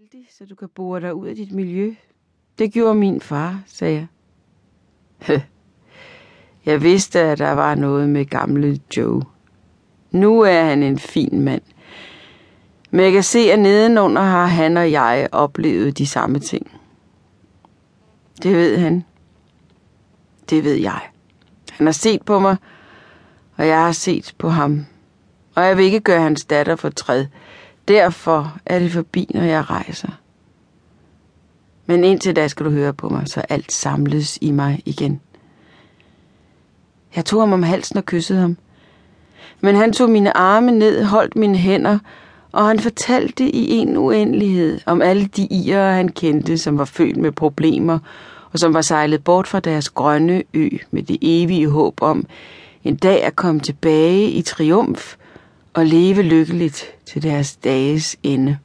heldig, så du kan bore dig ud af dit miljø. Det gjorde min far, sagde jeg. Jeg vidste, at der var noget med gamle Joe. Nu er han en fin mand. Men jeg kan se, at nedenunder har han og jeg oplevet de samme ting. Det ved han. Det ved jeg. Han har set på mig, og jeg har set på ham. Og jeg vil ikke gøre hans datter fortræd. Derfor er det forbi, når jeg rejser. Men indtil da skal du høre på mig, så alt samles i mig igen. Jeg tog ham om halsen og kyssede ham. Men han tog mine arme ned, holdt mine hænder, og han fortalte i en uendelighed om alle de irer, han kendte, som var født med problemer, og som var sejlet bort fra deres grønne ø med det evige håb om en dag at komme tilbage i triumf og leve lykkeligt til deres dages ende.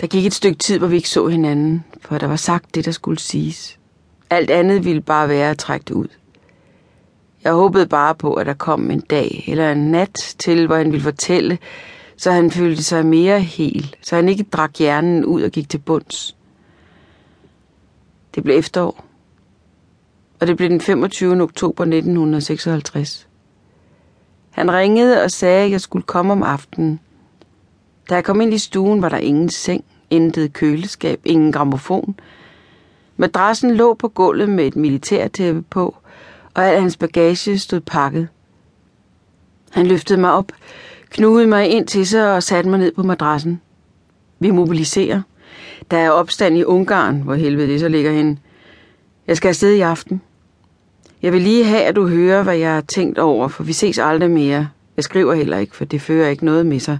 Der gik et stykke tid, hvor vi ikke så hinanden, for der var sagt det, der skulle siges. Alt andet ville bare være at trække det ud. Jeg håbede bare på, at der kom en dag eller en nat til, hvor han ville fortælle, så han følte sig mere hel, så han ikke drak hjernen ud og gik til bunds. Det blev efterår, og det blev den 25. oktober 1956. Han ringede og sagde, at jeg skulle komme om aftenen. Da jeg kom ind i stuen, var der ingen seng, intet køleskab, ingen gramofon. Madrassen lå på gulvet med et militærtæppe på, og al hans bagage stod pakket. Han løftede mig op, knugede mig ind til sig og satte mig ned på madrassen. Vi mobiliserer. Der er opstand i Ungarn, hvor helvede det så ligger henne. Jeg skal afsted i aften. Jeg vil lige have, at du hører, hvad jeg har tænkt over, for vi ses aldrig mere. Jeg skriver heller ikke, for det fører ikke noget med sig.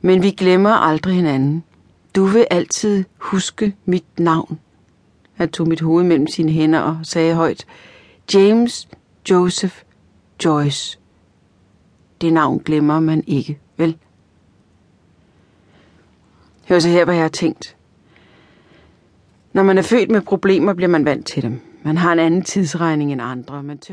Men vi glemmer aldrig hinanden. Du vil altid huske mit navn. Han tog mit hoved mellem sine hænder og sagde højt, James Joseph Joyce. Det navn glemmer man ikke, vel? Hør så her, hvad jeg har tænkt. Når man er født med problemer, bliver man vant til dem. Man har en anden tidsregning end andre. Man tør